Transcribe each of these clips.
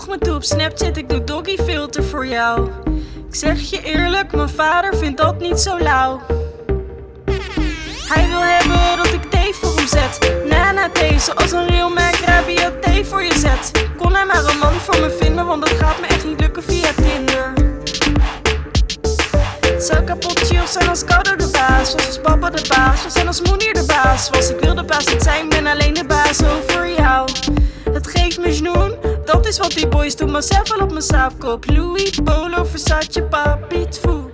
vroeg me toe op Snapchat, ik doe doggy filter voor jou. Ik zeg je eerlijk, mijn vader vindt dat niet zo lauw. Hij wil hebben dat ik thee voor hem zet. Nana thee, zoals een real merk Rabia thee voor je zet. Kon hij maar een man voor me vinden, want dat gaat me echt niet lukken via Tinder. Zou kapot chill zijn als Kouder de baas was, als papa de baas was en als Moenier de baas was. Ik wil de baas niet zijn, ben alleen de baas over jou. Het geeft me snoen, dat is wat die boys doen, maar zelf wel op mijn saafkop. Louis, Polo, Versace, Papi, Tfoe.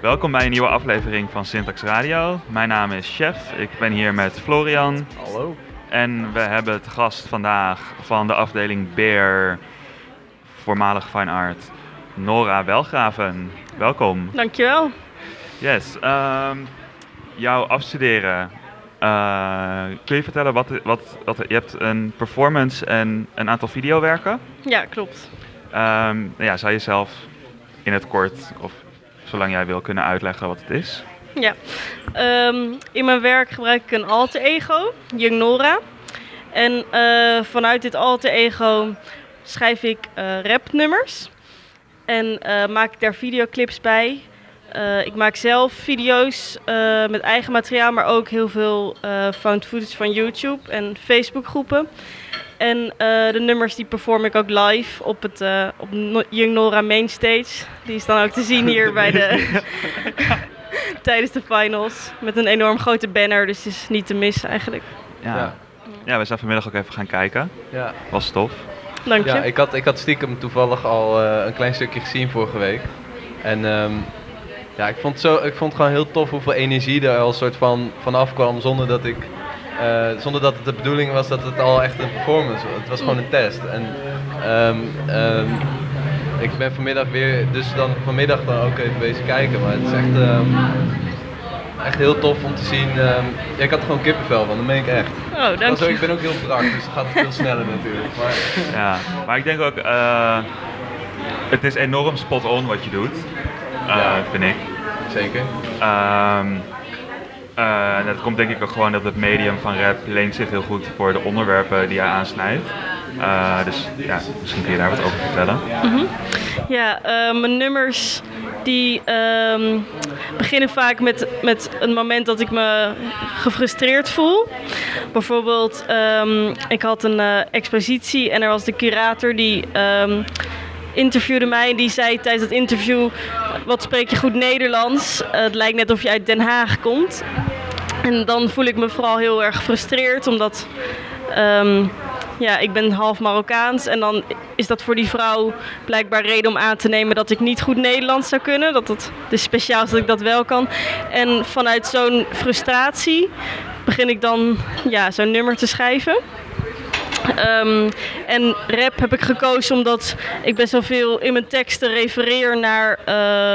Welkom bij een nieuwe aflevering van Syntax Radio. Mijn naam is Chef, ik ben hier met Florian. Hallo. En we hebben het gast vandaag van de afdeling Bear, voormalig Fine Art, Nora Welgraven. Welkom. Dankjewel. Yes, ehm jouw afstuderen. Eh, kun je vertellen wat, wat, wat je hebt een performance en een aantal videowerken? Ja, klopt. Nou ja, zou je zelf in het kort of zolang jij wil kunnen uitleggen wat het is? Ja. Ehm, in mijn werk gebruik ik een alter ego, Young Nora. En eh, vanuit dit alter ego schrijf ik eh, rapnummers. En maak ik daar videoclips bij. Eh, ik maak zelf video's eh, met eigen materiaal, maar ook heel veel eh, found footage van YouTube en Facebook groepen. En eh, de nummers die perform ik ook live op het eh, op No- Young Nora Mainstage. Die is dan ook te zien hier bij de tijdens de finals. Met een enorm grote banner, dus het is niet te missen eigenlijk. Ja. ja. Ja. we zijn vanmiddag ook even gaan kijken. Ja, Was tof. Dank je. ja ik, had, ik had stiekem toevallig al eh, een klein stukje gezien vorige week. En ehm, ja, ik vond, zo, ik vond gewoon heel tof hoeveel energie er al soort van vanaf kwam zonder dat ik... eh, zonder dat het de bedoeling was dat het al echt een performance was. Het was gewoon een test. En ehm, ehm, ik ben vanmiddag weer, dus dan vanmiddag dan ook even bezig kijken. Maar het is echt, ehm, echt heel tof om te zien. ehm, ja, ik had er gewoon kippenvel van, dat meen ik echt. Oh, dank je. ik ben ook heel brak, dus dan gaat het veel sneller natuurlijk. Maar, Ja, maar ik denk ook, eh, het is enorm spot on wat je doet, Ja. vind ik. zeker. Ehm, eh, dat komt denk ik ook gewoon dat het medium van rap leent zich heel goed voor de onderwerpen die hij aansnijdt. Eh, dus ja, misschien kun je daar wat over vertellen. Ja, eh, mijn nummers die ehm, beginnen vaak met, met een moment dat ik me gefrustreerd voel. Bijvoorbeeld, ehm, ik had een eh, expositie en er was de curator die ehm, interviewde mij. En die zei tijdens het interview, wat spreek je goed Nederlands? Eh, het lijkt net of je uit Den Haag komt. En dan voel ik me vooral heel erg gefrustreerd, omdat ehm, ja, ik ben half Marokkaans. En dan is dat voor die vrouw blijkbaar reden om aan te nemen dat ik niet goed Nederlands zou kunnen. Dat het dus speciaal is dat ik dat wel kan. En vanuit zo'n frustratie begin ik dan ja, zo'n nummer te schrijven. Ehm, en rap heb ik gekozen omdat ik best wel veel in mijn teksten refereer naar eh,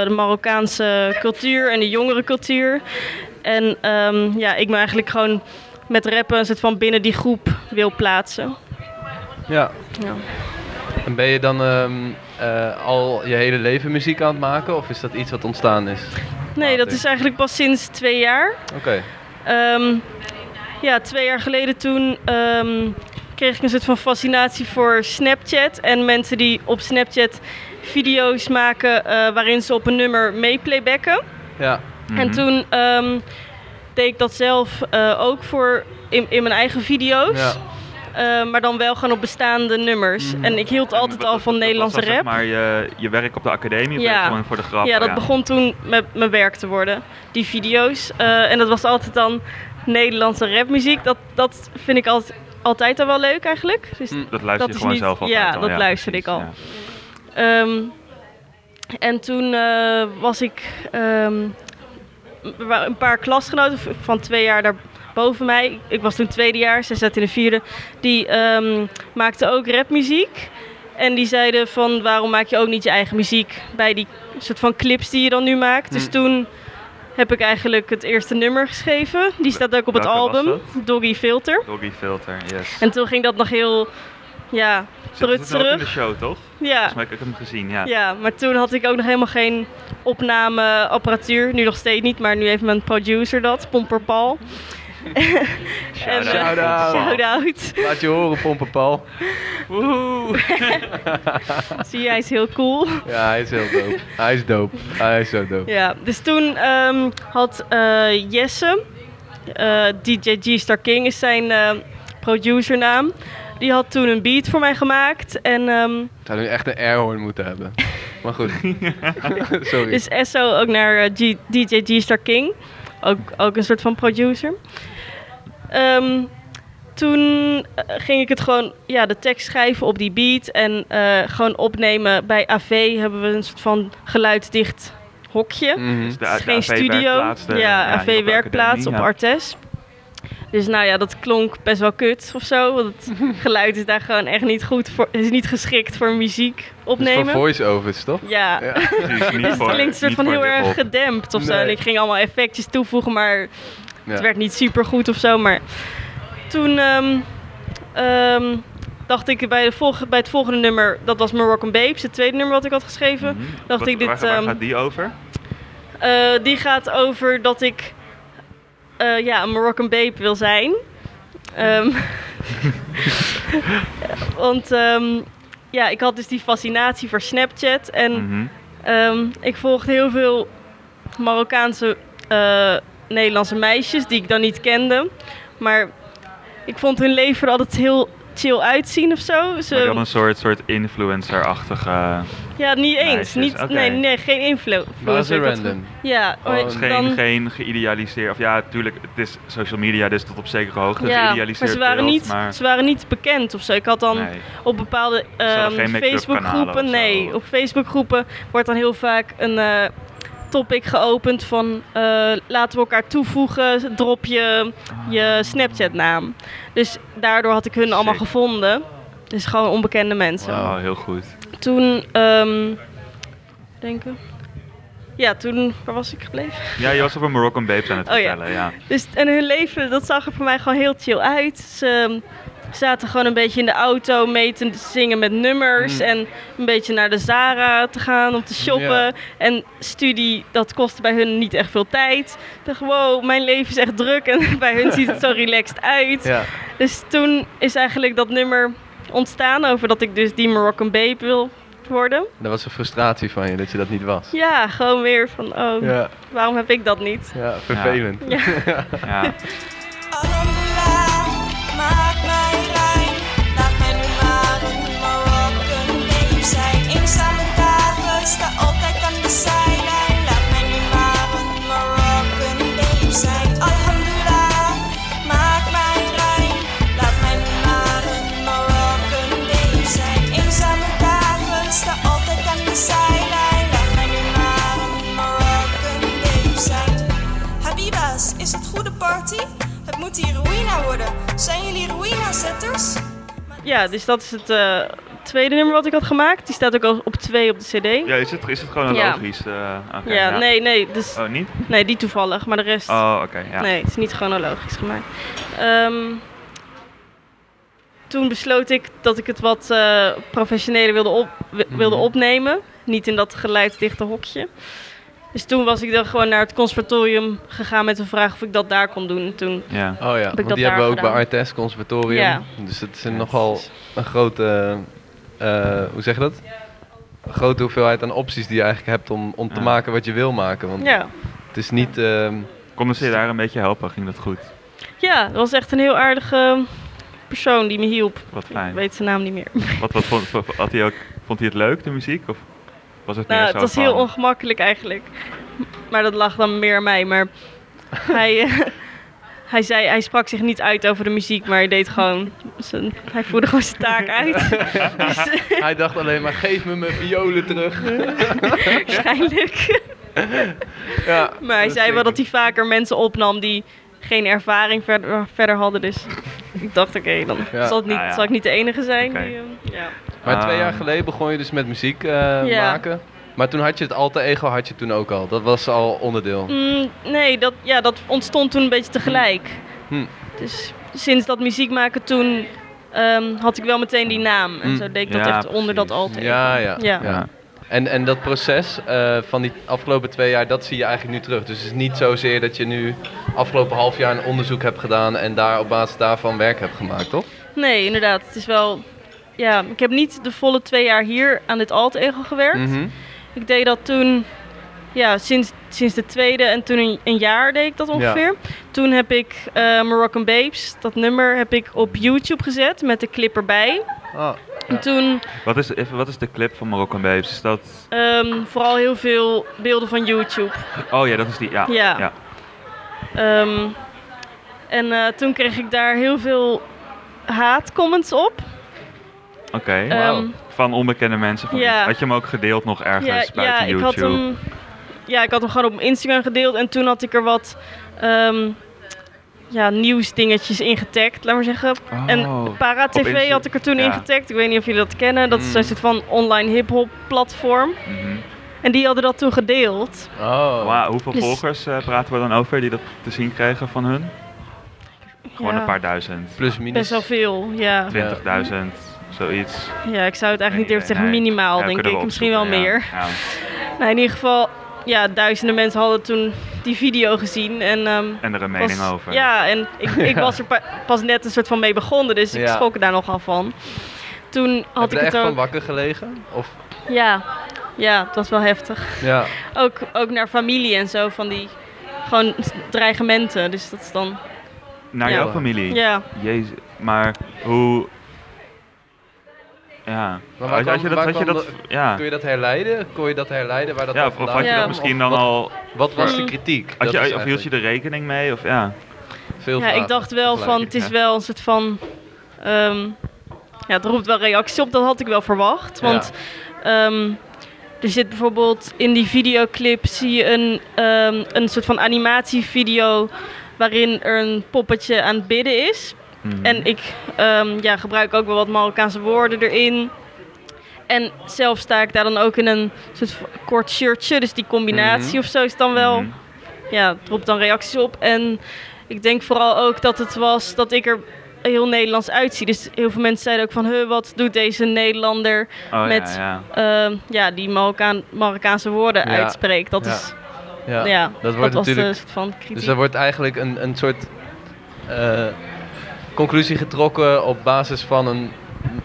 de Marokkaanse cultuur en de jongere cultuur. En ehm, ja, ik me eigenlijk gewoon met rappen een soort van binnen die groep wil plaatsen. Ja. Ja. En ben je dan ehm, eh, al je hele leven muziek aan het maken of is dat iets wat ontstaan is? Nee, dat is eigenlijk pas sinds twee jaar. Oké. Ja, twee jaar geleden toen kreeg ik een soort van fascinatie voor Snapchat. En mensen die op Snapchat video's maken eh, waarin ze op een nummer meeplaybacken. Ja. En Mhm. toen ehm, deed ik dat zelf eh, ook voor in, in mijn eigen video's. Ja. Eh, maar dan wel gewoon op bestaande nummers. En ik hield altijd al van Nederlandse was dat, zeg rap. maar je, je werk op de academie of Ja. gewoon voor de grap? Ja, dat begon toen met mijn werk te worden, die video's. Eh, en dat was altijd dan Nederlandse rapmuziek. Dat, dat vind ik altijd, altijd al wel leuk eigenlijk. Dus. Dat luister Dat je gewoon niet- zelf altijd ja, al. dat luisterde ik al. ja. en toen eh, was ik ehm, een paar klasgenoten van twee jaar daarboven mij. Ik was toen tweede jaar, zij zat in de vierde. Die ehm, maakten ook rapmuziek. En die zeiden van waarom maak je ook niet je eigen muziek bij die soort van clips die je dan nu maakt. Dus Hm. toen heb ik eigenlijk het eerste nummer geschreven. Die staat ook op het Welke album, Doggy Filter. Doggy Filter, yes. En toen ging dat nog heel, ja, ook in de prutserig. show, toch? Ja, Volgens mij heb ik hem gezien, ja. ja, maar toen had ik ook nog helemaal geen opnameapparatuur. Nu nog steeds niet, maar nu heeft mijn producer dat, Pomper Paul. Shout-out. Shout-out. Laat je horen, Pompenpaal. Woehoe. Zie je, hij is heel cool. Ja, hij is heel dope. Hij is dope. Hij is zo dope. Ja, dus toen ehm, had eh, Jesse, eh, DJ G-Star King is zijn eh, producernaam. Die had toen een beat voor mij gemaakt. En ehm, Zou nu echt een airhorn moeten hebben. Maar goed. Sorry. dus Esso ook naar G- DJ G-Star King. Ook, ook een soort van producer. Ehm, toen eh, ging ik het gewoon, ja, de tekst schrijven op die beat. En eh, gewoon opnemen. Bij AV hebben we een soort van geluidsdicht hokje. Mhm. Dus de, Het is de geen studio. De- ja, AV-werkplaats op. Artes. Dus nou ja, dat klonk best wel kut of zo. Want het geluid is daar gewoon echt niet goed voor. is niet geschikt voor muziek Dat is voor opnemen. voice-overs, toch? Ja. Ja. Dus het klinkt een soort van heel erg gedempt of zo. Nee. En ik ging allemaal effectjes toevoegen, maar Ja. het werd niet super goed of zo. Maar toen ehm, ehm, dacht ik bij, de volg- bij het volgende nummer, dat was Moroccan Babes, het tweede nummer wat ik had geschreven. Mhm. dacht Wat- ik dit, Waar, waar ehm, gaat die over? Eh, die gaat over dat ik eh, ja, een Moroccan babe wil zijn. Want ja, ik had dus die fascinatie voor Snapchat. En Mhm. ik volgde heel veel Marokkaanse eh, Nederlandse meisjes die ik dan niet kende. Maar ik vond hun leven er altijd heel chill uitzien of zo. Ze, Maar een soort, soort influencer-achtige... ja, niet eens. meisjes, Niet. Nee, nee, geen influ- Maar ze influencer. Random. Ja, Oh, maar Het is geen, dan- geen geïdealiseerd... Of ja, natuurlijk, het is social media, dus tot op zekere hoogte Ja, geïdealiseerd maar ze waren, beeld, niet, maar- ze waren niet bekend of zo. Ik had dan Nee. op bepaalde ehm, make-up Facebookgroepen, nee, op Facebookgroepen wordt dan heel vaak een eh, topic geopend van eh, laten we elkaar toevoegen, drop je je Snapchat naam. Dus daardoor had ik hun allemaal gevonden. Dus gewoon onbekende mensen. Wauw, heel goed. Toen, ehm denken. Ja, toen, waar was ik gebleven? Ja, je was over Moroccan Babes aan het Oh ja. vertellen, ja. Dus, en hun leven, dat zag er voor mij gewoon heel chill uit. Ze zaten gewoon een beetje in de auto mee te zingen met nummers. Mm. En een beetje naar de Zara te gaan om te shoppen. Ja. En studie, dat kostte bij hun niet echt veel tijd. Ik dacht, wow, mijn leven is echt druk. En bij hun ziet het zo relaxed uit. Ja. Dus toen is eigenlijk dat nummer ontstaan over dat ik dus die Moroccan Babe wil worden. Dat was een frustratie van je, dat je dat niet was. Ja, gewoon weer van, oh, Ja, waarom heb ik dat niet? ja vervelend. Ja. Ja, dus dat is het eh, tweede nummer wat ik had gemaakt. Die staat ook al op twee op de cd. Ja, is het, is het chronologisch? eh, oké, ja, nee, nee, dus, Oh, niet? nee, die toevallig, maar de rest... Oh, oké, ja. Nee, het is niet chronologisch gemaakt. Ehm, toen besloot ik dat ik het wat eh professioneler wilde, op, wi- wilde Mhm. opnemen. Niet in dat geluidsdichte hokje. Dus toen was ik dan gewoon naar het conservatorium gegaan met de vraag of ik dat daar kon doen. Toen, Ja. Oh ja, ik want dat die hebben we ook bij. Artes Conservatorium. Ja. Dus het is een nogal een grote, eh, hoe zeg je dat? Een grote hoeveelheid aan opties die je eigenlijk hebt om, om te maken wat je wil maken. Want ja. het is niet... ehm, Konden ze je daar een beetje helpen? Ging dat goed? ja, dat was echt een heel aardige persoon die me hielp. Wat Ik fijn. weet zijn naam niet meer. Wat, wat vond, had hij ook, vond hij het leuk, de muziek? Of was het meer Nou, zo het was van... heel ongemakkelijk eigenlijk. Maar dat lag dan meer aan mij. Maar hij, eh, hij, zei, hij sprak zich niet uit over de muziek, maar hij deed gewoon. Zijn, hij voerde gewoon zijn taak uit. dus, hij dacht alleen maar, geef me mijn violen terug. waarschijnlijk. ja, Maar hij zei wel dat hij vaker mensen opnam die geen ervaring verder, verder hadden. Dus ik dacht, oké, dan Ja. zal, het niet, Ah, ja. zal ik niet de enige zijn. Die, eh, ja. Maar twee jaar Ah. geleden begon je dus met muziek eh, Ja. maken. Maar toen had je het alter ego had je toen ook al. Dat was al onderdeel. Mm, nee, dat, ja, dat ontstond toen een beetje tegelijk. Hm. Dus sinds dat muziek maken toen ehm, had ik wel meteen die naam. En Hm. zo deed ik dat Ja, echt onder dat alter. Ja, ja. Ja. ja. En, en dat proces eh, van die afgelopen twee jaar, dat zie je eigenlijk nu terug. Dus het is niet zozeer dat je nu afgelopen half jaar een onderzoek hebt gedaan en daar op basis daarvan werk hebt gemaakt, toch? Nee, inderdaad. Het is wel... Ja, ik heb niet de volle twee jaar hier aan dit alt ego gewerkt. Mhm. Ik deed dat toen, ja, sinds, sinds de tweede en toen een, een jaar deed ik dat ongeveer. Toen heb ik eh Moroccan Babes, dat nummer, heb ik op YouTube gezet met de clip erbij. Ah, En toen Wat is, even, wat is de clip van Moroccan Babes? Is dat... ehm, vooral heel veel beelden van YouTube. Oh ja, dat is die. Ja. Ja. ja. Ehm, en eh, toen kreeg ik daar heel veel haatcomments op. Oké. Ehm, Van onbekende mensen. Van. Had je hem ook gedeeld nog ergens buiten ja, ik YouTube? had hem, ja, ik had hem gewoon op Instagram gedeeld en toen had ik er wat ehm, ja, nieuwsdingetjes in getagd, laat maar zeggen. Oh, En Para TV had ik er toen ja. in getagd. Ik weet niet of jullie dat kennen. Dat is Mm. een soort van online hip-hop platform. Mhm. En die hadden dat toen gedeeld. Oh. Wauw, hoeveel Dus- volgers eh, praten we dan over die dat te zien kregen van hun? Gewoon Ja, een paar duizend. Plus minus. Best wel veel, ja. 20.000, zoiets. Ja, ik zou het eigenlijk niet durven zeggen nee. minimaal, Ja, denk ik. we Misschien wel meer. Nou, in ieder geval, ja, duizenden mensen hadden toen die video gezien. En, ehm, En er een mening was- over. Ja, en ik, ik Ja. was er pa- pas net een soort van mee begonnen, dus ik Ja. schrok er daar nogal van. Toen had ik er het echt van wakker gelegen? Of, Ja, ja, het was wel heftig. ja. Ook, ook naar familie en zo, van die gewoon dreigementen. Dus dat is dan, Naar Ja. jouw familie? ja. Jezus, maar hoe... Ja, Maar waar had, kwam- je dat... waar Had je dat de- ja. Kon je dat herleiden? Kon je dat herleiden waar dat ja, of, had je dat misschien Of dan wat- al... Wat was de Mm. kritiek? Had je, of hield je er rekening mee? Of ja... Veel ja, ik dacht wel van, het is wel een soort van... ehm, ja, het roept wel reacties op, dat had ik wel verwacht. Want ehm, er zit bijvoorbeeld in die videoclip zie je een, ehm, een soort van animatievideo... waarin er een poppetje aan het bidden is. Mhm. En ik ehm, ja, gebruik ook wel wat Marokkaanse woorden erin. En zelf sta ik daar dan ook in een soort kort shirtje. Dus die combinatie Mhm. of zo is dan wel... Mhm. Ja, roept dan reacties op. En ik denk vooral ook dat het was dat ik er heel Nederlands uitzie. Dus heel veel mensen zeiden ook van... Huh, wat doet deze Nederlander Oh, met ja, ja. ehm, ja, die Marokkaan, Marokkaanse woorden Ja. uitspreekt? Dat is... Ja, Ja, dat wordt was natuurlijk... de soort van kritiek. Dus er wordt eigenlijk een, een soort eh, conclusie getrokken op basis van een,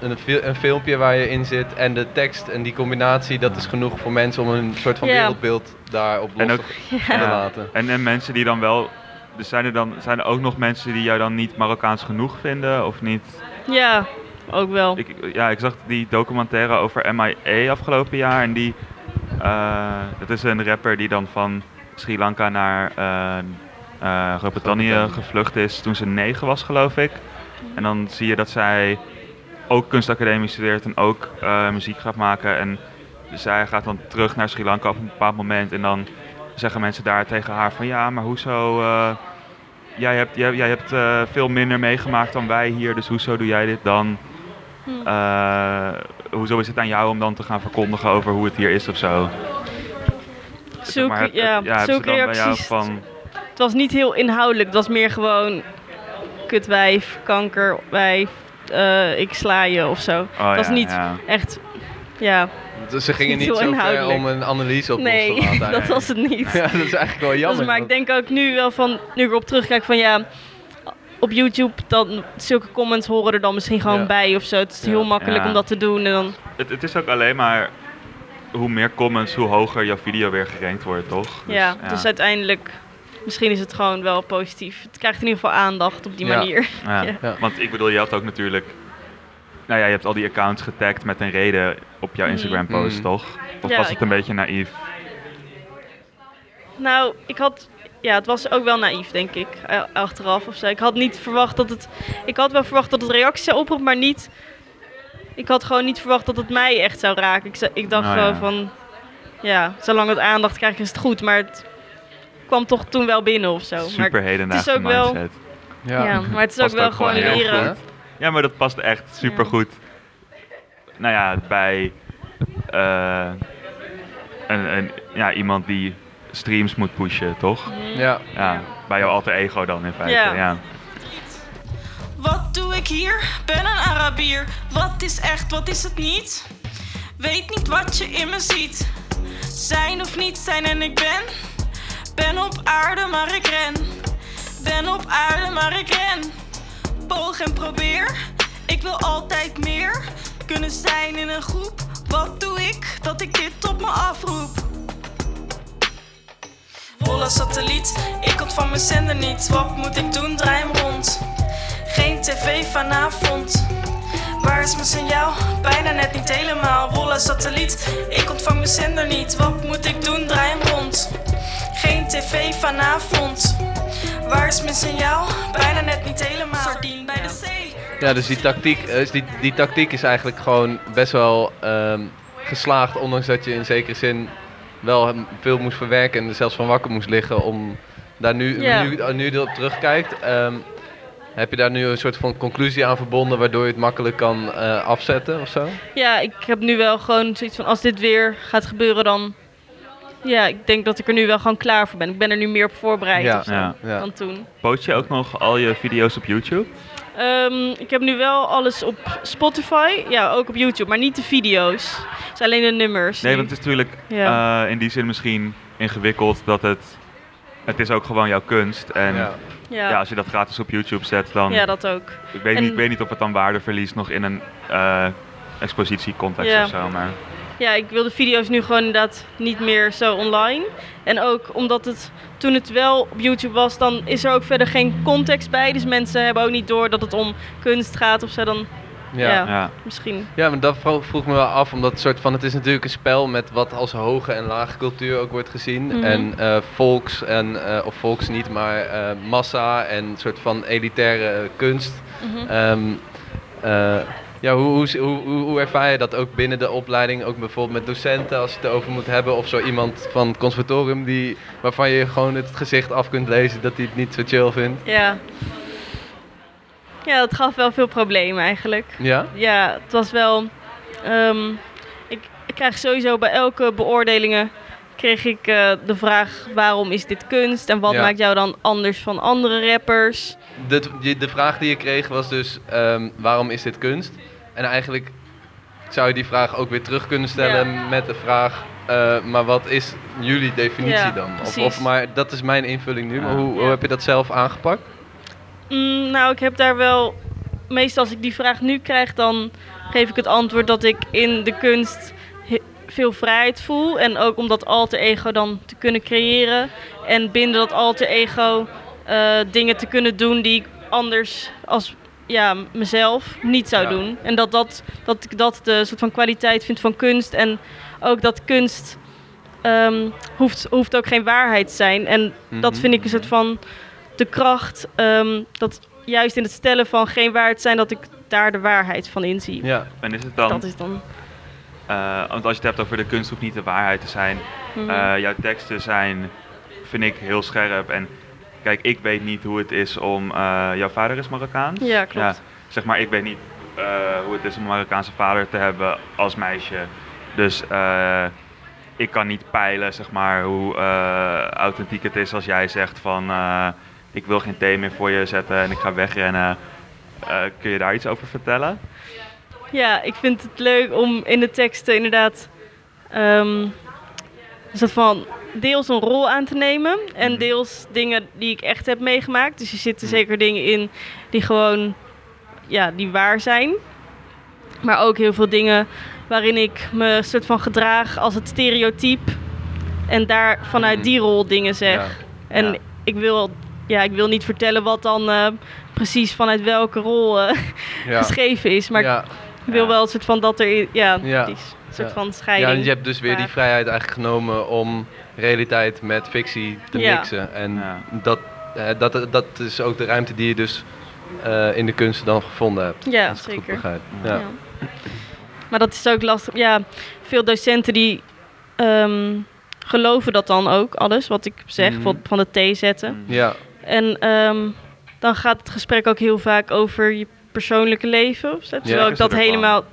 een, een filmpje waar je in zit en de tekst en die combinatie, dat is genoeg voor mensen om een soort van Ja. wereldbeeld daarop los En ook- te Ja. laten. En, en mensen die dan wel... Dus zijn er, dan, zijn er ook nog mensen die jou dan niet Marokkaans genoeg vinden? Of niet? Ja, ook wel. Ik, ja, ik zag die documentaire over MIA afgelopen jaar. En die... eh, dat is een rapper die dan van Sri Lanka naar eh, eh, Groot-Brittannië gevlucht is toen ze negen was, geloof ik. En dan zie je dat zij ook kunstacademie studeert en ook eh, muziek gaat maken. En zij gaat dan terug naar Sri Lanka op een bepaald moment. En dan zeggen mensen daar tegen haar van ja, maar hoezo... eh, jij hebt, jij, jij hebt eh, veel minder meegemaakt dan wij hier, dus hoezo doe jij dit dan? Hm. Eh, hoezo is het aan jou om dan te gaan verkondigen over hoe het hier is of zo? Zulke, maar, ja, ja, zulke reacties. van... Het was niet heel inhoudelijk. Het was meer gewoon kutwijf, kankerwijf, eh, ik sla je of zo. Oh, het was ja, niet ja. echt, ja, Dus ze gingen Niet zo ver inhoudelijk. om een analyse op nee, te laten. dat eigenlijk. was het niet. Ja, dat is eigenlijk wel jammer. Dus, maar ik denk ook nu wel van, nu ik erop terugkijk van ja, op YouTube, dan, zulke comments horen er dan misschien gewoon Ja. bij of zo. Het is Ja. heel makkelijk Ja. om dat te doen en dan, Het, het is ook alleen maar hoe meer comments, hoe hoger jouw video weer gerankt wordt, toch? Dus, ja, dus uiteindelijk, misschien is het gewoon wel positief. Het krijgt in ieder geval aandacht op die Ja. manier. Ja. Ja. Ja. Want ik bedoel, je had ook natuurlijk... Nou ja, je hebt al die accounts getagd met een reden op jouw Mhm. Instagram post, Mhm. toch? Of Ja, was het ik- een beetje naïef? Nou, ik had. Ja, het was ook wel naïef, denk ik. Achteraf of zo. Ik had niet verwacht dat het. Ik had wel verwacht dat het reacties zou oproepen, maar niet. Ik had gewoon niet verwacht dat het mij echt zou raken. Ik, ik dacht Nou gewoon van. Ja, zolang het aandacht krijgt is het goed. Maar het kwam toch toen wel binnen of zo. Super maar, hedendaagse ook wel- mindset. ja. maar het is ook wel ook gewoon leren. Ja, maar dat past echt super goed. Nou ja, bij eh, een, een, ja, iemand die streams moet pushen, toch? Ja. Ja, bij jouw alter ego dan in feite. Ja. Ja. Wat doe ik hier? Ben een Arabier. Wat is echt, wat is het niet? Weet niet wat je in me ziet. Zijn of niet zijn en ik ben. Ben op aarde, maar ik ren. Ben op aarde, maar ik ren. Poog en probeer. Ik wil altijd meer. Kunnen zijn in een groep. Wat doe ik dat ik dit op me afroep? Volle satelliet, ik ontvang mijn zender niet. Wat moet ik doen? Draai hem rond. Geen tv vanavond. Waar is mijn signaal? Bijna net niet helemaal. Rollen satelliet, ik ontvang mijn zender niet. Wat moet ik doen? Draai hem rond. Geen tv vanavond. Waar is mijn signaal? Bijna net niet helemaal. Sardine bij de zee. Ja, dus die tactiek, eh, is die, die tactiek is eigenlijk gewoon best wel ehm, geslaagd. Ondanks dat je in zekere zin wel veel moest verwerken en er zelfs van wakker moest liggen om daar nu, Ja. nu, nu erop terugkijkt. ehm, heb je daar nu een soort van conclusie aan verbonden waardoor je het makkelijk kan eh, afzetten of zo? Ja, ik heb nu wel gewoon zoiets van als dit weer gaat gebeuren, dan. Ja, ik denk dat ik er nu wel gewoon klaar voor ben. Ik ben er nu meer op voorbereid Ja. Ja. Ja. dan toen. Post je ook nog al je video's op YouTube? Ehm, ik heb nu wel alles op Spotify, ja, ook op YouTube, maar niet de video's. Het is alleen de nummers. Nee, nu. want het is natuurlijk Ja. eh, in die zin misschien ingewikkeld dat het... Het is ook gewoon jouw kunst. En ja. Ja. ja. als je dat gratis op YouTube zet, dan... ja, dat ook. ik, weet en- niet, ik weet niet of het dan waarde verliest nog in een eh expositiecontext Ja. of zo. Maar Ja, ik wil de video's nu gewoon inderdaad niet meer zo online. En ook omdat het toen het wel op YouTube was, dan is er ook verder geen context bij. Dus mensen hebben ook niet door dat het om kunst gaat of zo. Dan Ja. Ja. ja. misschien. Ja, maar dat vro- vroeg me wel af, omdat het, soort van, het is natuurlijk een spel met wat als hoge en lage cultuur ook wordt gezien. Mhm. En eh, volks, en, eh, of volks niet, maar eh, massa en een soort van elitaire kunst. Eh, ja, hoe, hoe, hoe, hoe, ervaar je dat ook binnen de opleiding, ook bijvoorbeeld met docenten als je het erover moet hebben, of zo iemand van het conservatorium die, waarvan je gewoon het gezicht af kunt lezen dat hij het niet zo chill vindt? Ja. Ja, dat gaf wel veel problemen eigenlijk. Ja? Ja, het was wel. ehm, ik, ik krijg sowieso bij elke beoordelingen kreeg ik eh, de vraag waarom is dit kunst en wat Ja. maakt jou dan anders van andere rappers? De, de, de vraag die je kreeg was dus, ehm, waarom is dit kunst? En eigenlijk zou je die vraag ook weer terug kunnen stellen Ja. met de vraag, eh, maar wat is jullie definitie Ja, dan? Of, maar dat is mijn invulling nu, maar hoe, hoe Ja. heb je dat zelf aangepakt? Mm, nou, ik heb daar wel. Meestal als ik die vraag nu krijg, dan geef ik het antwoord dat ik in de kunst veel vrijheid voel. En ook om dat alter ego dan te kunnen creëren. En binnen dat alter ego eh, dingen te kunnen doen die ik anders als ja, mezelf niet zou Ja. doen. En dat, dat, dat ik dat de soort van kwaliteit vind van kunst. En ook dat kunst ehm, hoeft, hoeft ook geen waarheid te zijn. En dat Mhm. vind ik een soort van de kracht. ehm, dat juist in het stellen van geen waarheid zijn, dat ik daar de waarheid van inzie. Ja, En is het dan... Dat is dan. eh, want als je het hebt over de kunst hoeft niet de waarheid te zijn. mhm. Eh, jouw teksten zijn, vind ik, heel scherp. En kijk, ik weet niet hoe het is om... eh, jouw vader is Marokkaans? ja, klopt. zeg maar, ik weet niet eh, hoe het is om een Marokkaanse vader te hebben als meisje. Dus eh, ik kan niet peilen, zeg maar, hoe authentiek het is als jij zegt van... ik wil geen thee meer voor je zetten en ik ga wegrennen. Kun je daar iets over vertellen? Ja, ik vind het leuk om in de teksten inderdaad ehm, een soort van deels een rol aan te nemen en Mhm. deels dingen die ik echt heb meegemaakt. Dus er zitten Mhm. zeker dingen in die gewoon ja, die waar zijn. Maar ook heel veel dingen waarin ik me soort van gedraag als het stereotype en daar vanuit Mhm. die rol dingen zeg. ja. En Ja. ik, wil, ja, ik wil niet vertellen wat dan eh, precies vanuit welke rol eh, ja. geschreven is. Maar ja. ik wil Ja. wel een soort van dat er, ja, Ja. Die soort Ja. van ja, scheiding. en je hebt dus weer die vrijheid eigenlijk genomen om realiteit met fictie te Ja. mixen. En Ja. dat, eh, dat, dat is ook de ruimte die je dus eh, in de kunsten dan gevonden hebt. Ja, als ik het goed zeker. Ja. Ja. Maar dat is ook lastig. Ja, veel docenten die ehm, geloven dat dan ook, alles wat ik zeg, Mhm. van de thee zetten. Mm. ja. En ehm, dan gaat het gesprek ook heel vaak over je persoonlijke leven. Terwijl ik is er dat helemaal...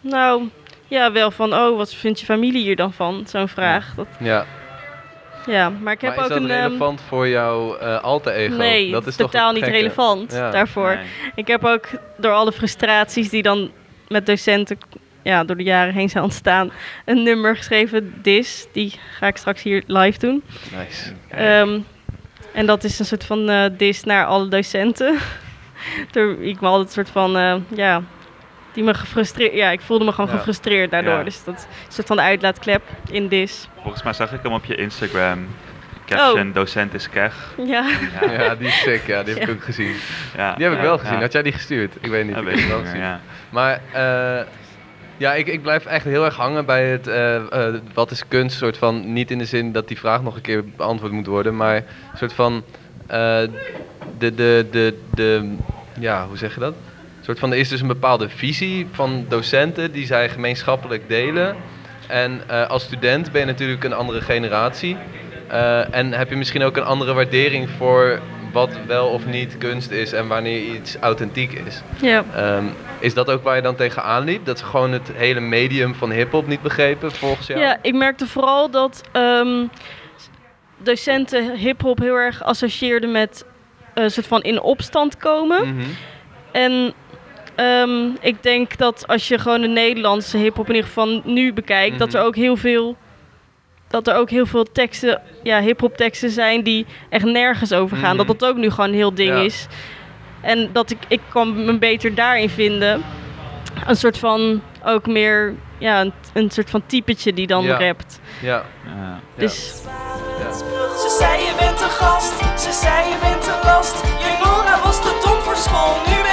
Nou, ja, wel van, oh, wat vindt je familie hier dan van? Zo'n vraag. Dat, ja. ja, maar ik heb maar is ook dat een... ehm, relevant voor jouw eh alter ego? Nee, dat is totaal niet relevant Ja. daarvoor. Nee. Ik heb ook door alle frustraties die dan met docenten ja, door de jaren heen zijn ontstaan, een nummer geschreven, Dis. Die ga ik straks hier live doen. Nice. Ehm, en dat is een soort van eh dis naar alle docenten. Door wie ik me altijd een soort van, eh, ja, die me gefrustreerd, ja, ik voelde me gewoon Ja. gefrustreerd daardoor. Ja. Dus dat is een soort van de uitlaatklep in dis. Volgens mij zag ik hem op je Instagram. Caption, docent is kech. Ja, Ja, die is sick, ja, die heb ik Ja. ook gezien. Ja. Die heb ik wel gezien. Ja. Had jij die gestuurd? Ik weet niet. Dat ik weet heb wel gezien. ja. Maar eh, ja, ik, ik blijf echt heel erg hangen bij het eh, eh, wat is kunst, soort van niet in de zin dat die vraag nog een keer beantwoord moet worden, maar een soort van eh, de, de, de, de, ja, hoe zeg je dat? Soort van, er is dus een bepaalde visie van docenten die zij gemeenschappelijk delen. En eh, als student ben je natuurlijk een andere generatie. Eh, en heb je misschien ook een andere waardering voor wat wel of niet kunst is en wanneer iets authentiek is. ja. Ehm, is dat ook waar je dan tegenaan liep? Dat ze gewoon het hele medium van hip-hop niet begrepen, volgens jou? Ja, ik merkte vooral dat ehm, docenten hip-hop heel erg associeerden met eh, een soort van in opstand komen. Mhm. En ehm, ik denk dat als je gewoon de Nederlandse hip-hop in ieder geval nu bekijkt, dat er Mhm. ook heel veel. Dat er ook heel veel teksten, ja, hip-hop teksten zijn die echt nergens over gaan. Mhm. Dat dat ook nu gewoon een heel ding Ja. is. En dat ik, ik kan me beter daarin vinden. Een soort van, ook meer, ja, een, een soort van typetje die dan Ja. rapt. Ja. Ja. Dus Ze zei je bent een gast, ze zei je bent een last. Je Nora was te dom voor school, nu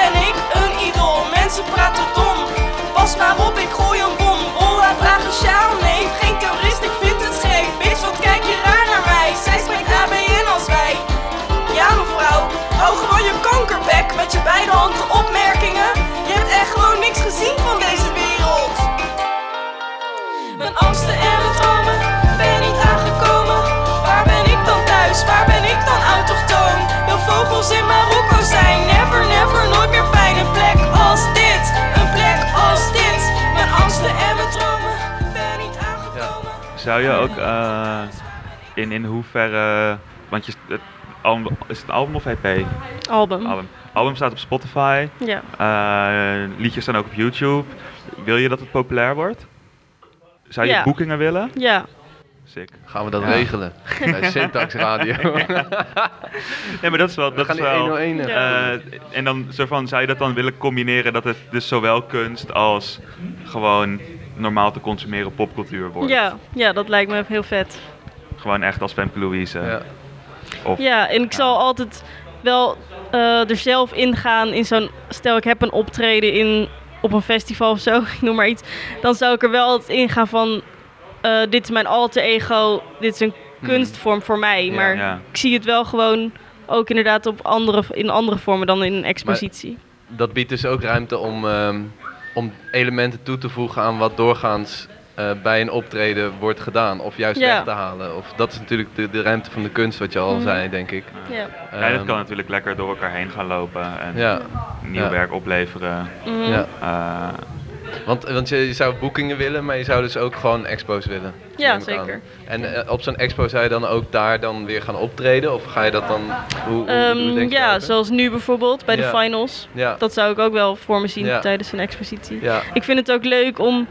Vogels in Marokko zijn, never, never, nooit meer pijn. Een plek als dit, een plek als dit. Mijn angsten en mijn dromen, ben niet aangekomen. Zou je ook eh, in, in hoeverre. Want je, het album, is het een album of EP? album. Album. Album staat op Spotify. Ja. eh, liedjes staan ook op YouTube. Wil je dat het populair wordt? Zou je Ja. boekingen willen? ja. Sick. Gaan we dat Ja. regelen? Bij Syntax Radio. Nee, maar dat is wel. we Dat gaan is wel 101 eh, Ja. en dan zo van, zou je dat dan willen combineren dat het dus zowel kunst als gewoon normaal te consumeren popcultuur wordt? Ja, ja, dat lijkt me heel vet. Gewoon echt als Femke Louise. Ja. Of, Ja, en ik zal altijd wel eh, er zelf ingaan in zo'n... Stel, ik heb een optreden in, op een festival of zo, ik noem maar iets. Dan zou ik er wel altijd ingaan van... eh, dit is mijn alter ego, dit is een kunstvorm voor mij. Hmm. Ja. maar Ja. ik zie het wel gewoon ook inderdaad op andere, in andere vormen dan in een expositie. Dat biedt dus ook ruimte om, ehm, om elementen toe te voegen aan wat doorgaans eh, bij een optreden wordt gedaan. Of juist Ja. weg te halen. Of dat is natuurlijk de, de ruimte van de kunst, wat je al Mhm. zei, denk ik. Ja. Ja, dat Ehm, kan natuurlijk lekker door elkaar heen gaan lopen en Ja, nieuw Ja. werk opleveren. Mhm. ja. Want, want je, je zou boekingen willen, maar je zou dus ook gewoon expos willen. Ja, aan. zeker. En eh, op zo'n expo zou je dan ook daar dan weer gaan optreden? Of ga je dat dan... Hoe, hoe, je ja, zoals nu bijvoorbeeld bij Ja. de finals. Ja, Dat zou ik ook wel voor me zien Ja. tijdens een expositie. ja, Ik vind het ook leuk om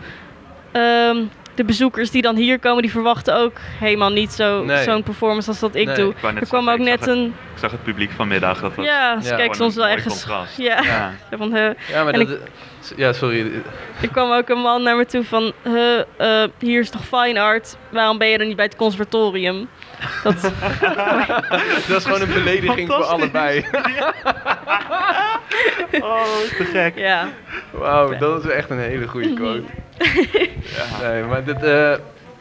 ehm, de bezoekers die dan hier komen, die verwachten ook helemaal niet Nee. zo'n performance als dat ik Nee. doe. Ik Er kwam ook ik net zag een. ik zag het publiek vanmiddag. Dat was Ja, ze Ja. kijken gewoon soms wel echt. Ja. Ja. Van, ja, maar dat... ik- Ja, sorry. Er kwam ook een man naar me toe van, huh, eh, hier is toch fine art, waarom ben je er niet bij het conservatorium? Dat, Dat is gewoon een belediging voor allebei. Oh, te gek. ja. Wauw, dat is echt een hele goede quote. Nee, maar dit... eh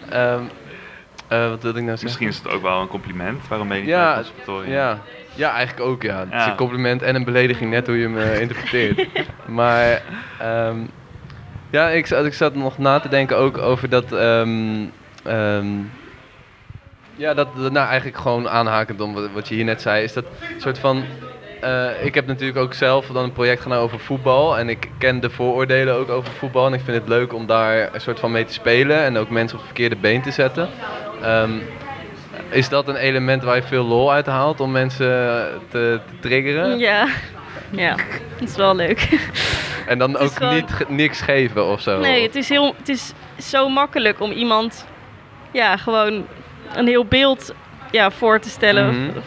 ehm, eh, wat wilde ik nou zeggen? Misschien is het ook wel een compliment. Waarom ben je Ja, het conservatorium? ja, ja, eigenlijk ook ja. Het is Ja. een compliment en een belediging, net hoe je hem eh, interpreteert. maar ehm, ja, ik, zat- ik zat nog na te denken ook over dat... ehm, ja, dat, dat- nou eigenlijk gewoon aanhakend om wat, wat je hier net zei, is dat soort van... eh, ik heb natuurlijk ook zelf dan een project gedaan over voetbal. En ik ken de vooroordelen ook over voetbal. En ik vind het leuk om daar een soort van mee te spelen. En ook mensen op het verkeerde been te zetten. Ehm, is dat een element waar je veel lol uit haalt om mensen te, te triggeren? Ja. ja, dat is wel leuk. En dan ook gewoon- niet niks geven of zo. Nee, het is, heel, het is zo makkelijk om iemand ja, gewoon een heel beeld ja, voor te stellen. Mhm.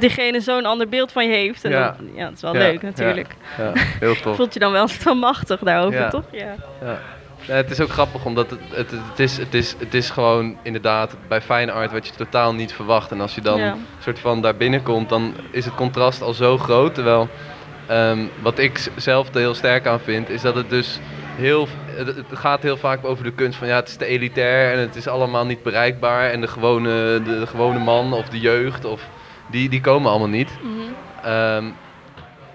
Dat diegene zo'n ander beeld van je heeft. En Ja. dan- ja, dat is wel Ja, leuk natuurlijk. Ja, heel tof. Voelt je dan wel van machtig daarover, toch? Ja. Het is ook grappig omdat het, het, het, is, het, is, het is gewoon inderdaad bij fine art wat je totaal niet verwacht. En als je dan soort van daar binnenkomt, dan is het contrast al zo groot. Terwijl ehm, wat ik zelf er heel sterk aan vind, is dat het dus heel. Het, het gaat heel vaak over de kunst van ja, het is te elitair en het is allemaal niet bereikbaar. En de gewone, de, de gewone man of de jeugd, of, die, die komen allemaal niet. Mhm. Ehm,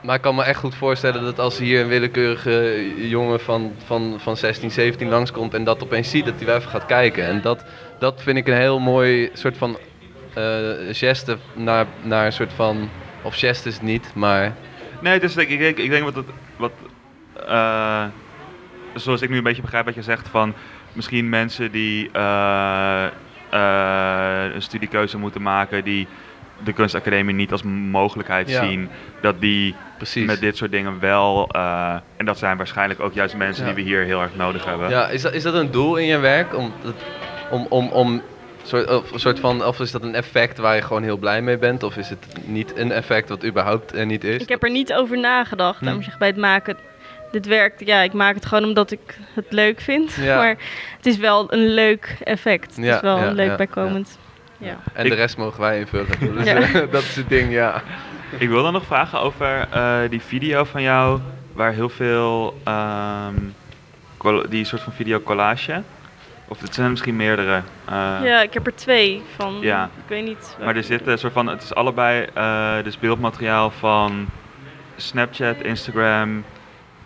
maar ik kan me echt goed voorstellen dat als hier een willekeurige jongen van, van, van 16, 17 langskomt en dat opeens ziet, dat hij wel even gaat kijken. En dat, dat vind ik een heel mooi soort van eh geste naar, naar een soort van, of geste is het niet, maar Nee, dus ik, ik, denk, ik denk wat het. Wat, eh, zoals ik nu een beetje begrijp wat je zegt van misschien mensen die eh, eh, een studiekeuze moeten maken die de kunstacademie niet als mogelijkheid Ja. zien, dat die precies. met dit soort dingen wel, eh, en dat zijn waarschijnlijk ook juist mensen Ja. die we hier heel erg nodig hebben. Ja, is dat, is dat een doel in je werk? Om, om, om, om soort, of, een soort van, of is dat een effect waar je gewoon heel blij mee bent? Of is het niet een effect wat überhaupt er niet is? Ik heb er niet over nagedacht, Hm. zeggen, bij het maken. Dit werkt, ja, ik maak het gewoon omdat ik het leuk vind. Ja. Maar het is wel een leuk effect. Het Ja, is wel ja, een leuk ja, bijkomend. Ja. En Ik- de rest mogen wij invullen. Dus, Ja. eh, dat is het ding, ja. Ik wil dan nog vragen over eh, die video van jou, waar heel veel, ehm, die soort van video collage, of het zijn er misschien meerdere. eh, ja, ik heb er twee van. Ja. Ik weet niet. Maar er zit een soort van, het is allebei eh, dus beeldmateriaal van Snapchat, Instagram,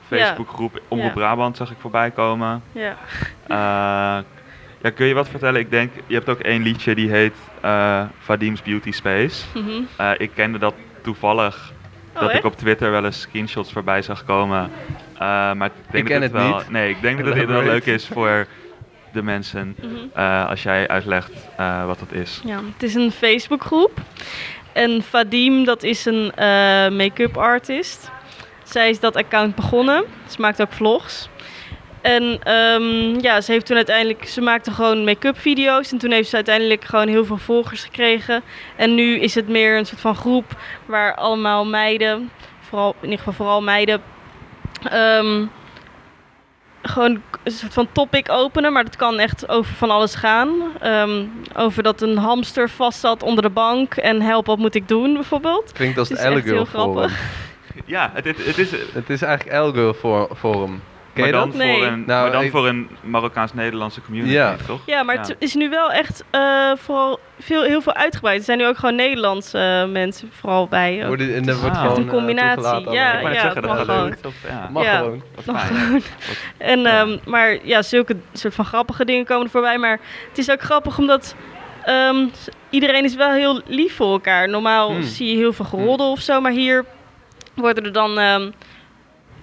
Facebookgroep, Omroep Ja. Brabant zag ik voorbij komen. Ja. Ja, kun je wat vertellen? Ik denk, je hebt ook één liedje die heet eh Vadim's Beauty Space. Mhm. Eh, ik kende dat toevallig, Oh, dat ik op Twitter wel eens screenshots voorbij zag komen. Eh, maar ik denk Ik dat ken het het wel, niet. Nee, ik denk dat het wel leuk is voor de mensen Mhm. eh, als jij uitlegt eh, wat dat is. Ja, het is een Facebookgroep. En Vadim, dat is een eh, make-up artist. Zij is dat account begonnen. Ze maakt ook vlogs. En ehm, ja, ze heeft toen uiteindelijk, ze maakte gewoon make-up video's. En toen heeft ze uiteindelijk gewoon heel veel volgers gekregen. En nu is het meer een soort van groep waar allemaal meiden, vooral, in ieder geval vooral meiden, ehm, gewoon een soort van topic openen. Maar dat kan echt over van alles gaan. Ehm, over dat een hamster vast zat onder de bank en help, wat moet ik doen bijvoorbeeld. Klinkt als Het heel Forum. grappig. Ja, het, het, het is, Het is eigenlijk L-Girl for- Forum. Ken maar dan, dat? Nee. voor een, Nou, maar dan ik- voor een Marokkaans-Nederlandse community, Ja. toch? Ja, maar het is nu wel echt eh, vooral veel, heel veel uitgebreid. Er zijn nu ook gewoon Nederlandse eh, mensen vooral bij. ook. Wordt, en er wordt Ah. gewoon Een combinatie, eh, toegelaten ja. Ik ja, zeggen, dat mag gewoon. leuk. Of, ja, Mag gewoon. En, ehm, maar ja, zulke soort van grappige dingen komen er voorbij. Maar het is ook grappig omdat ehm, iedereen is wel heel lief voor elkaar. Normaal Hmm. zie je heel veel geroddel of zo. Maar hier worden er dan ehm,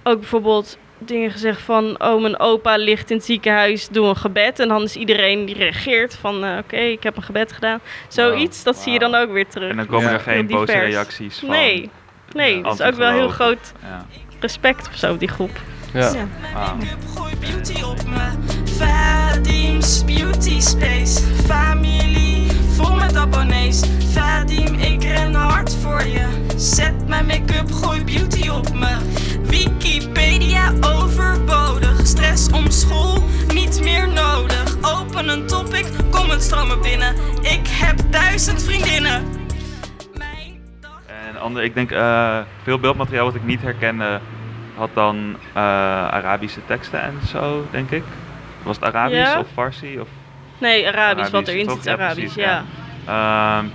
ook bijvoorbeeld dingen gezegd van... Oh, mijn opa ligt in het ziekenhuis, doe een gebed. En dan is iedereen die reageert van... eh, Oké, ik heb een gebed gedaan. Zoiets, dat zie je dan ook weer terug. En dan komen Ja. er geen boze divers. reacties van. Nee, nee, Ja, dat is ook wel heel groot Ja. respect of zo, die groep. Ja. Gooi beauty op me. Vadim's Beauty Space. Familie, vol met abonnees. Vadim, ik ren hard voor je. Zet mijn make-up, gooi beauty op me. Wikipedia overbodig. Stress om school, niet meer nodig. Open een topic, comment stromen binnen. Ik heb duizend vriendinnen. Mijn dag... En ander, ik denk, eh, veel beeldmateriaal wat ik niet herkende, had dan eh, Arabische teksten en zo, denk ik. Was het Arabisch Ja. of Farsi? Of Nee, Arabisch, wat erin zit, Ja, Arabisch, ja. ja. Ehm,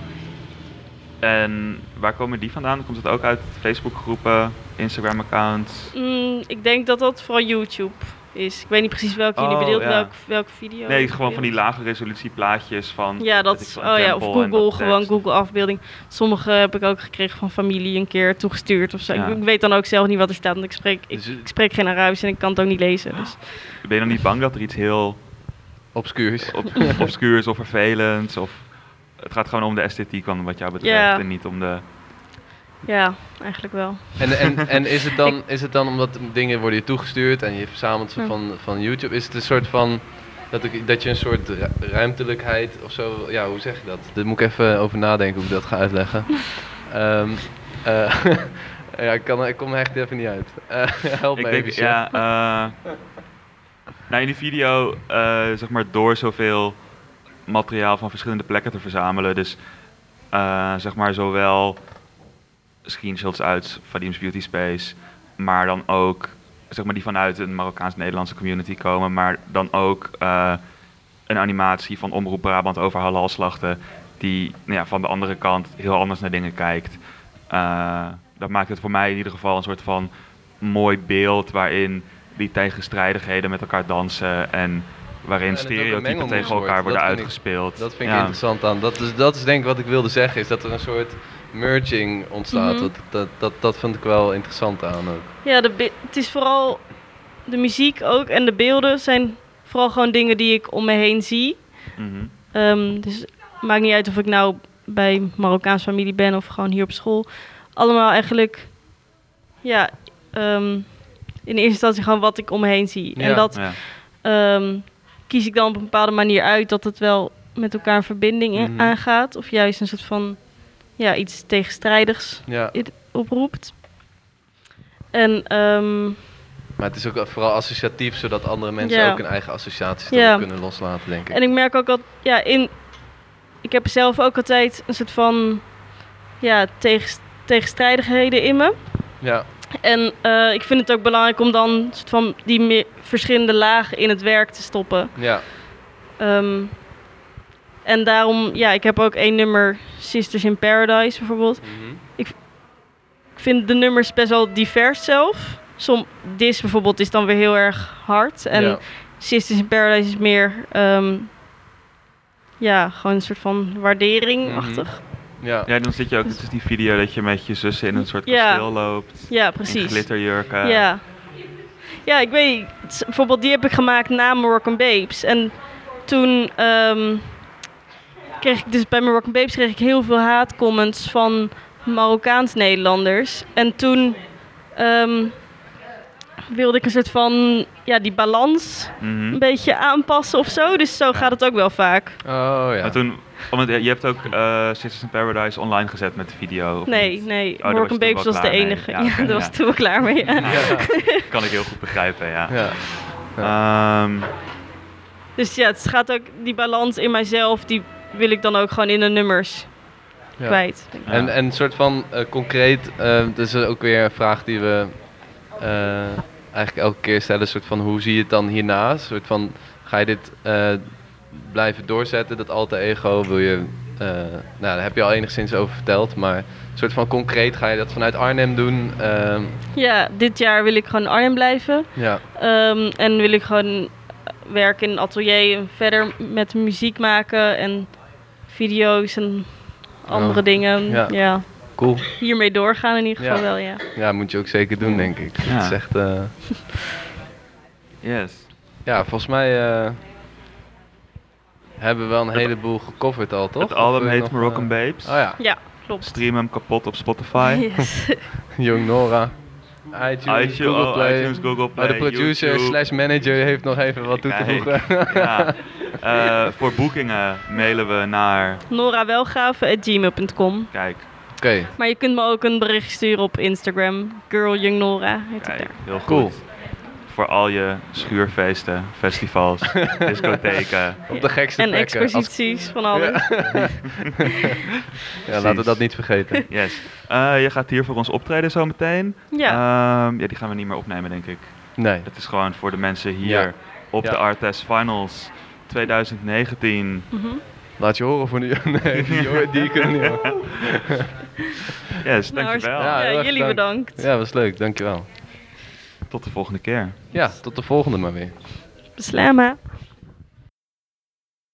en waar komen die vandaan? Komt het ook uit Facebookgroepen, Instagram-accounts? Mm, ik denk dat dat vooral YouTube is. Ik weet niet precies welke jullie Oh, bedoelt, ja. welk, welke video. Nee, gewoon van die lage resolutie plaatjes van... Ja, dat is, oh ja, of Google, gewoon tekst. Google afbeelding. Sommige heb ik ook gekregen van familie een keer toegestuurd of zo. Ja. Ik, ik weet dan ook zelf niet wat er staat, want ik spreek, ik, Dus- ik spreek geen Arabisch en ik kan het ook niet lezen. Dus. Ben je dan niet bang dat er iets heel Obscuurs. ob obscuurs of vervelends of... Het gaat gewoon om de esthetiek van wat jou betreft en niet om de... Ja, eigenlijk wel. En, en, en is, het dan, is het dan omdat dingen worden je toegestuurd en je verzamelt ze Ja. van, van YouTube, is het een soort van dat, ik, dat je een soort ru- ruimtelijkheid of zo, ja, hoe zeg je dat? Daar moet ik even over nadenken hoe ik dat ga uitleggen. Ehm, eh, ja, ik, kan, ik kom er echt even niet uit. Eh, help Ik me denk, even. ja, eh, nou in die video, eh, zeg maar, door zoveel materiaal van verschillende plekken te verzamelen. Dus, eh, zeg maar, zowel screenshots uit Vadim's Beauty Space, maar dan ook, zeg maar, die vanuit een Marokkaans-Nederlandse community komen, maar dan ook eh, een animatie van Omroep Brabant over halalslachten, die nou ja, van de andere kant heel anders naar dingen kijkt. Dat maakt het voor mij in ieder geval een soort van mooi beeld waarin die tegenstrijdigheden met elkaar dansen en waarin stereotypen tegen wordt. elkaar worden Dat vind ik- uitgespeeld. Dat vind ik Ja. interessant aan. Dat is, dat is denk ik wat ik wilde zeggen, is dat er een soort merging ontstaat. Mhm. dat, dat, dat, dat vind ik wel interessant aan ook. Ja, de het is vooral de muziek ook en de beelden zijn vooral gewoon dingen die ik om me heen zie. Mhm. Ehm, dus het maakt niet uit of ik nou bij Marokkaans familie ben of gewoon hier op school. Allemaal eigenlijk, ja, ehm, in eerste instantie gewoon wat ik om me heen zie. Ja. En dat ehm, kies ik dan op een bepaalde manier uit dat het wel met elkaar een verbinding in- Mhm. aangaat. Of juist een soort van, ja, iets tegenstrijdigs oproept. En ehm, maar het is ook vooral associatief, zodat andere mensen Ja. ook hun eigen associaties Ja. kunnen loslaten, denk ik. En ik merk ook dat, ja, in. Ik heb zelf ook altijd een soort van. Ja, tegen, tegenstrijdigheden in me. Ja, En eh, ik vind het ook belangrijk om dan soort van die verschillende lagen in het werk te stoppen. ja, Ehm, en daarom, ja, ik heb ook één nummer, Sisters in Paradise bijvoorbeeld. mhm. Ik vind de nummers best wel divers zelf. Som, This bijvoorbeeld is dan weer heel erg hard. En ja. Sisters in Paradise is meer, ehm, ja, gewoon een soort van waardering-achtig. Ja. ja, dan zit je ook, het is die video dat je met je zussen in een soort Ja. kasteel loopt. Ja, In precies. glitterjurken. Ja. Ja, ik weet, bijvoorbeeld die heb ik gemaakt na Moroccan Babes. En toen ehm, kreeg ik dus bij Moroccan Babes kreeg ik heel veel haatcomments van Marokkaans-Nederlanders. En toen ehm, wilde ik een soort van, ja, die balans Mhm. een beetje aanpassen of zo. Dus zo Ja. gaat het ook wel vaak. Oh ja. Maar toen, omdat, je hebt ook eh Sisters in Paradise online gezet met de video. Nee, niet? nee, je toen Babes was de enige. Ja, daar was ik toen wel klaar mee. Ja. Ja. Kan ik heel goed begrijpen, ja. ja. Ehm, Dus ja, het gaat ook die balans in mijzelf, die wil ik dan ook gewoon in de nummers Ja. kwijt. En, en een soort van eh, concreet, dat is ook weer een vraag die we eh, eigenlijk elke keer stellen. Een soort van hoe zie je het dan hierna? Een soort van ga je dit eh, blijven doorzetten, dat alter ego? Wil je, eh, nou daar heb je al enigszins over verteld, maar een soort van concreet ga je dat vanuit Arnhem doen? Ehm, Ja, dit jaar wil ik gewoon in Arnhem blijven. ja, Ehm, en wil ik gewoon werken in een atelier en verder met muziek maken en video's en andere Oh, dingen. ja. Ja. cool. hiermee doorgaan in ieder geval Ja. wel, ja. Ja, moet je ook zeker doen, denk ik. Ja. Het is echt, eh, yes. ja, volgens mij eh, hebben we wel een heleboel gecoverd al, toch? Het album je heet Moroccan eh, Babes. Oh ja, Ja, klopt. Stream hem kapot op Spotify. Yes. Jong Nora. iTunes, iTunes, Google oh, Play. iTunes, Google Play, Oh, de producer YouTube. slash manager heeft nog even wat toe te voegen. ja. Eh, voor boekingen mailen we naar, norawelgave.gmail.com kijk, Oké, Maar je kunt me ook een bericht sturen op Instagram. Girl Young Nora heet ik kijk, daar. heel goed. Cool. Voor al je schuurfeesten, festivals, discotheken. op de gekste En plekken. Als- exposities van alles. ja, laten we dat niet vergeten. Yes. Eh, je gaat hier voor ons optreden zometeen. Ja. Ehm, ja, die gaan we niet meer opnemen, denk ik. Nee. Het is gewoon voor de mensen hier Ja. op Ja. de Artes Finals 2019. Mhm. Laat je horen voor nu. Nee, die, kunnen niet horen. Yes, Nou, dankjewel. Ja, Ja, jullie bedankt. bedankt. Ja, was leuk. Dankjewel. Tot de volgende keer. Ja, tot de volgende maar weer. Beslama.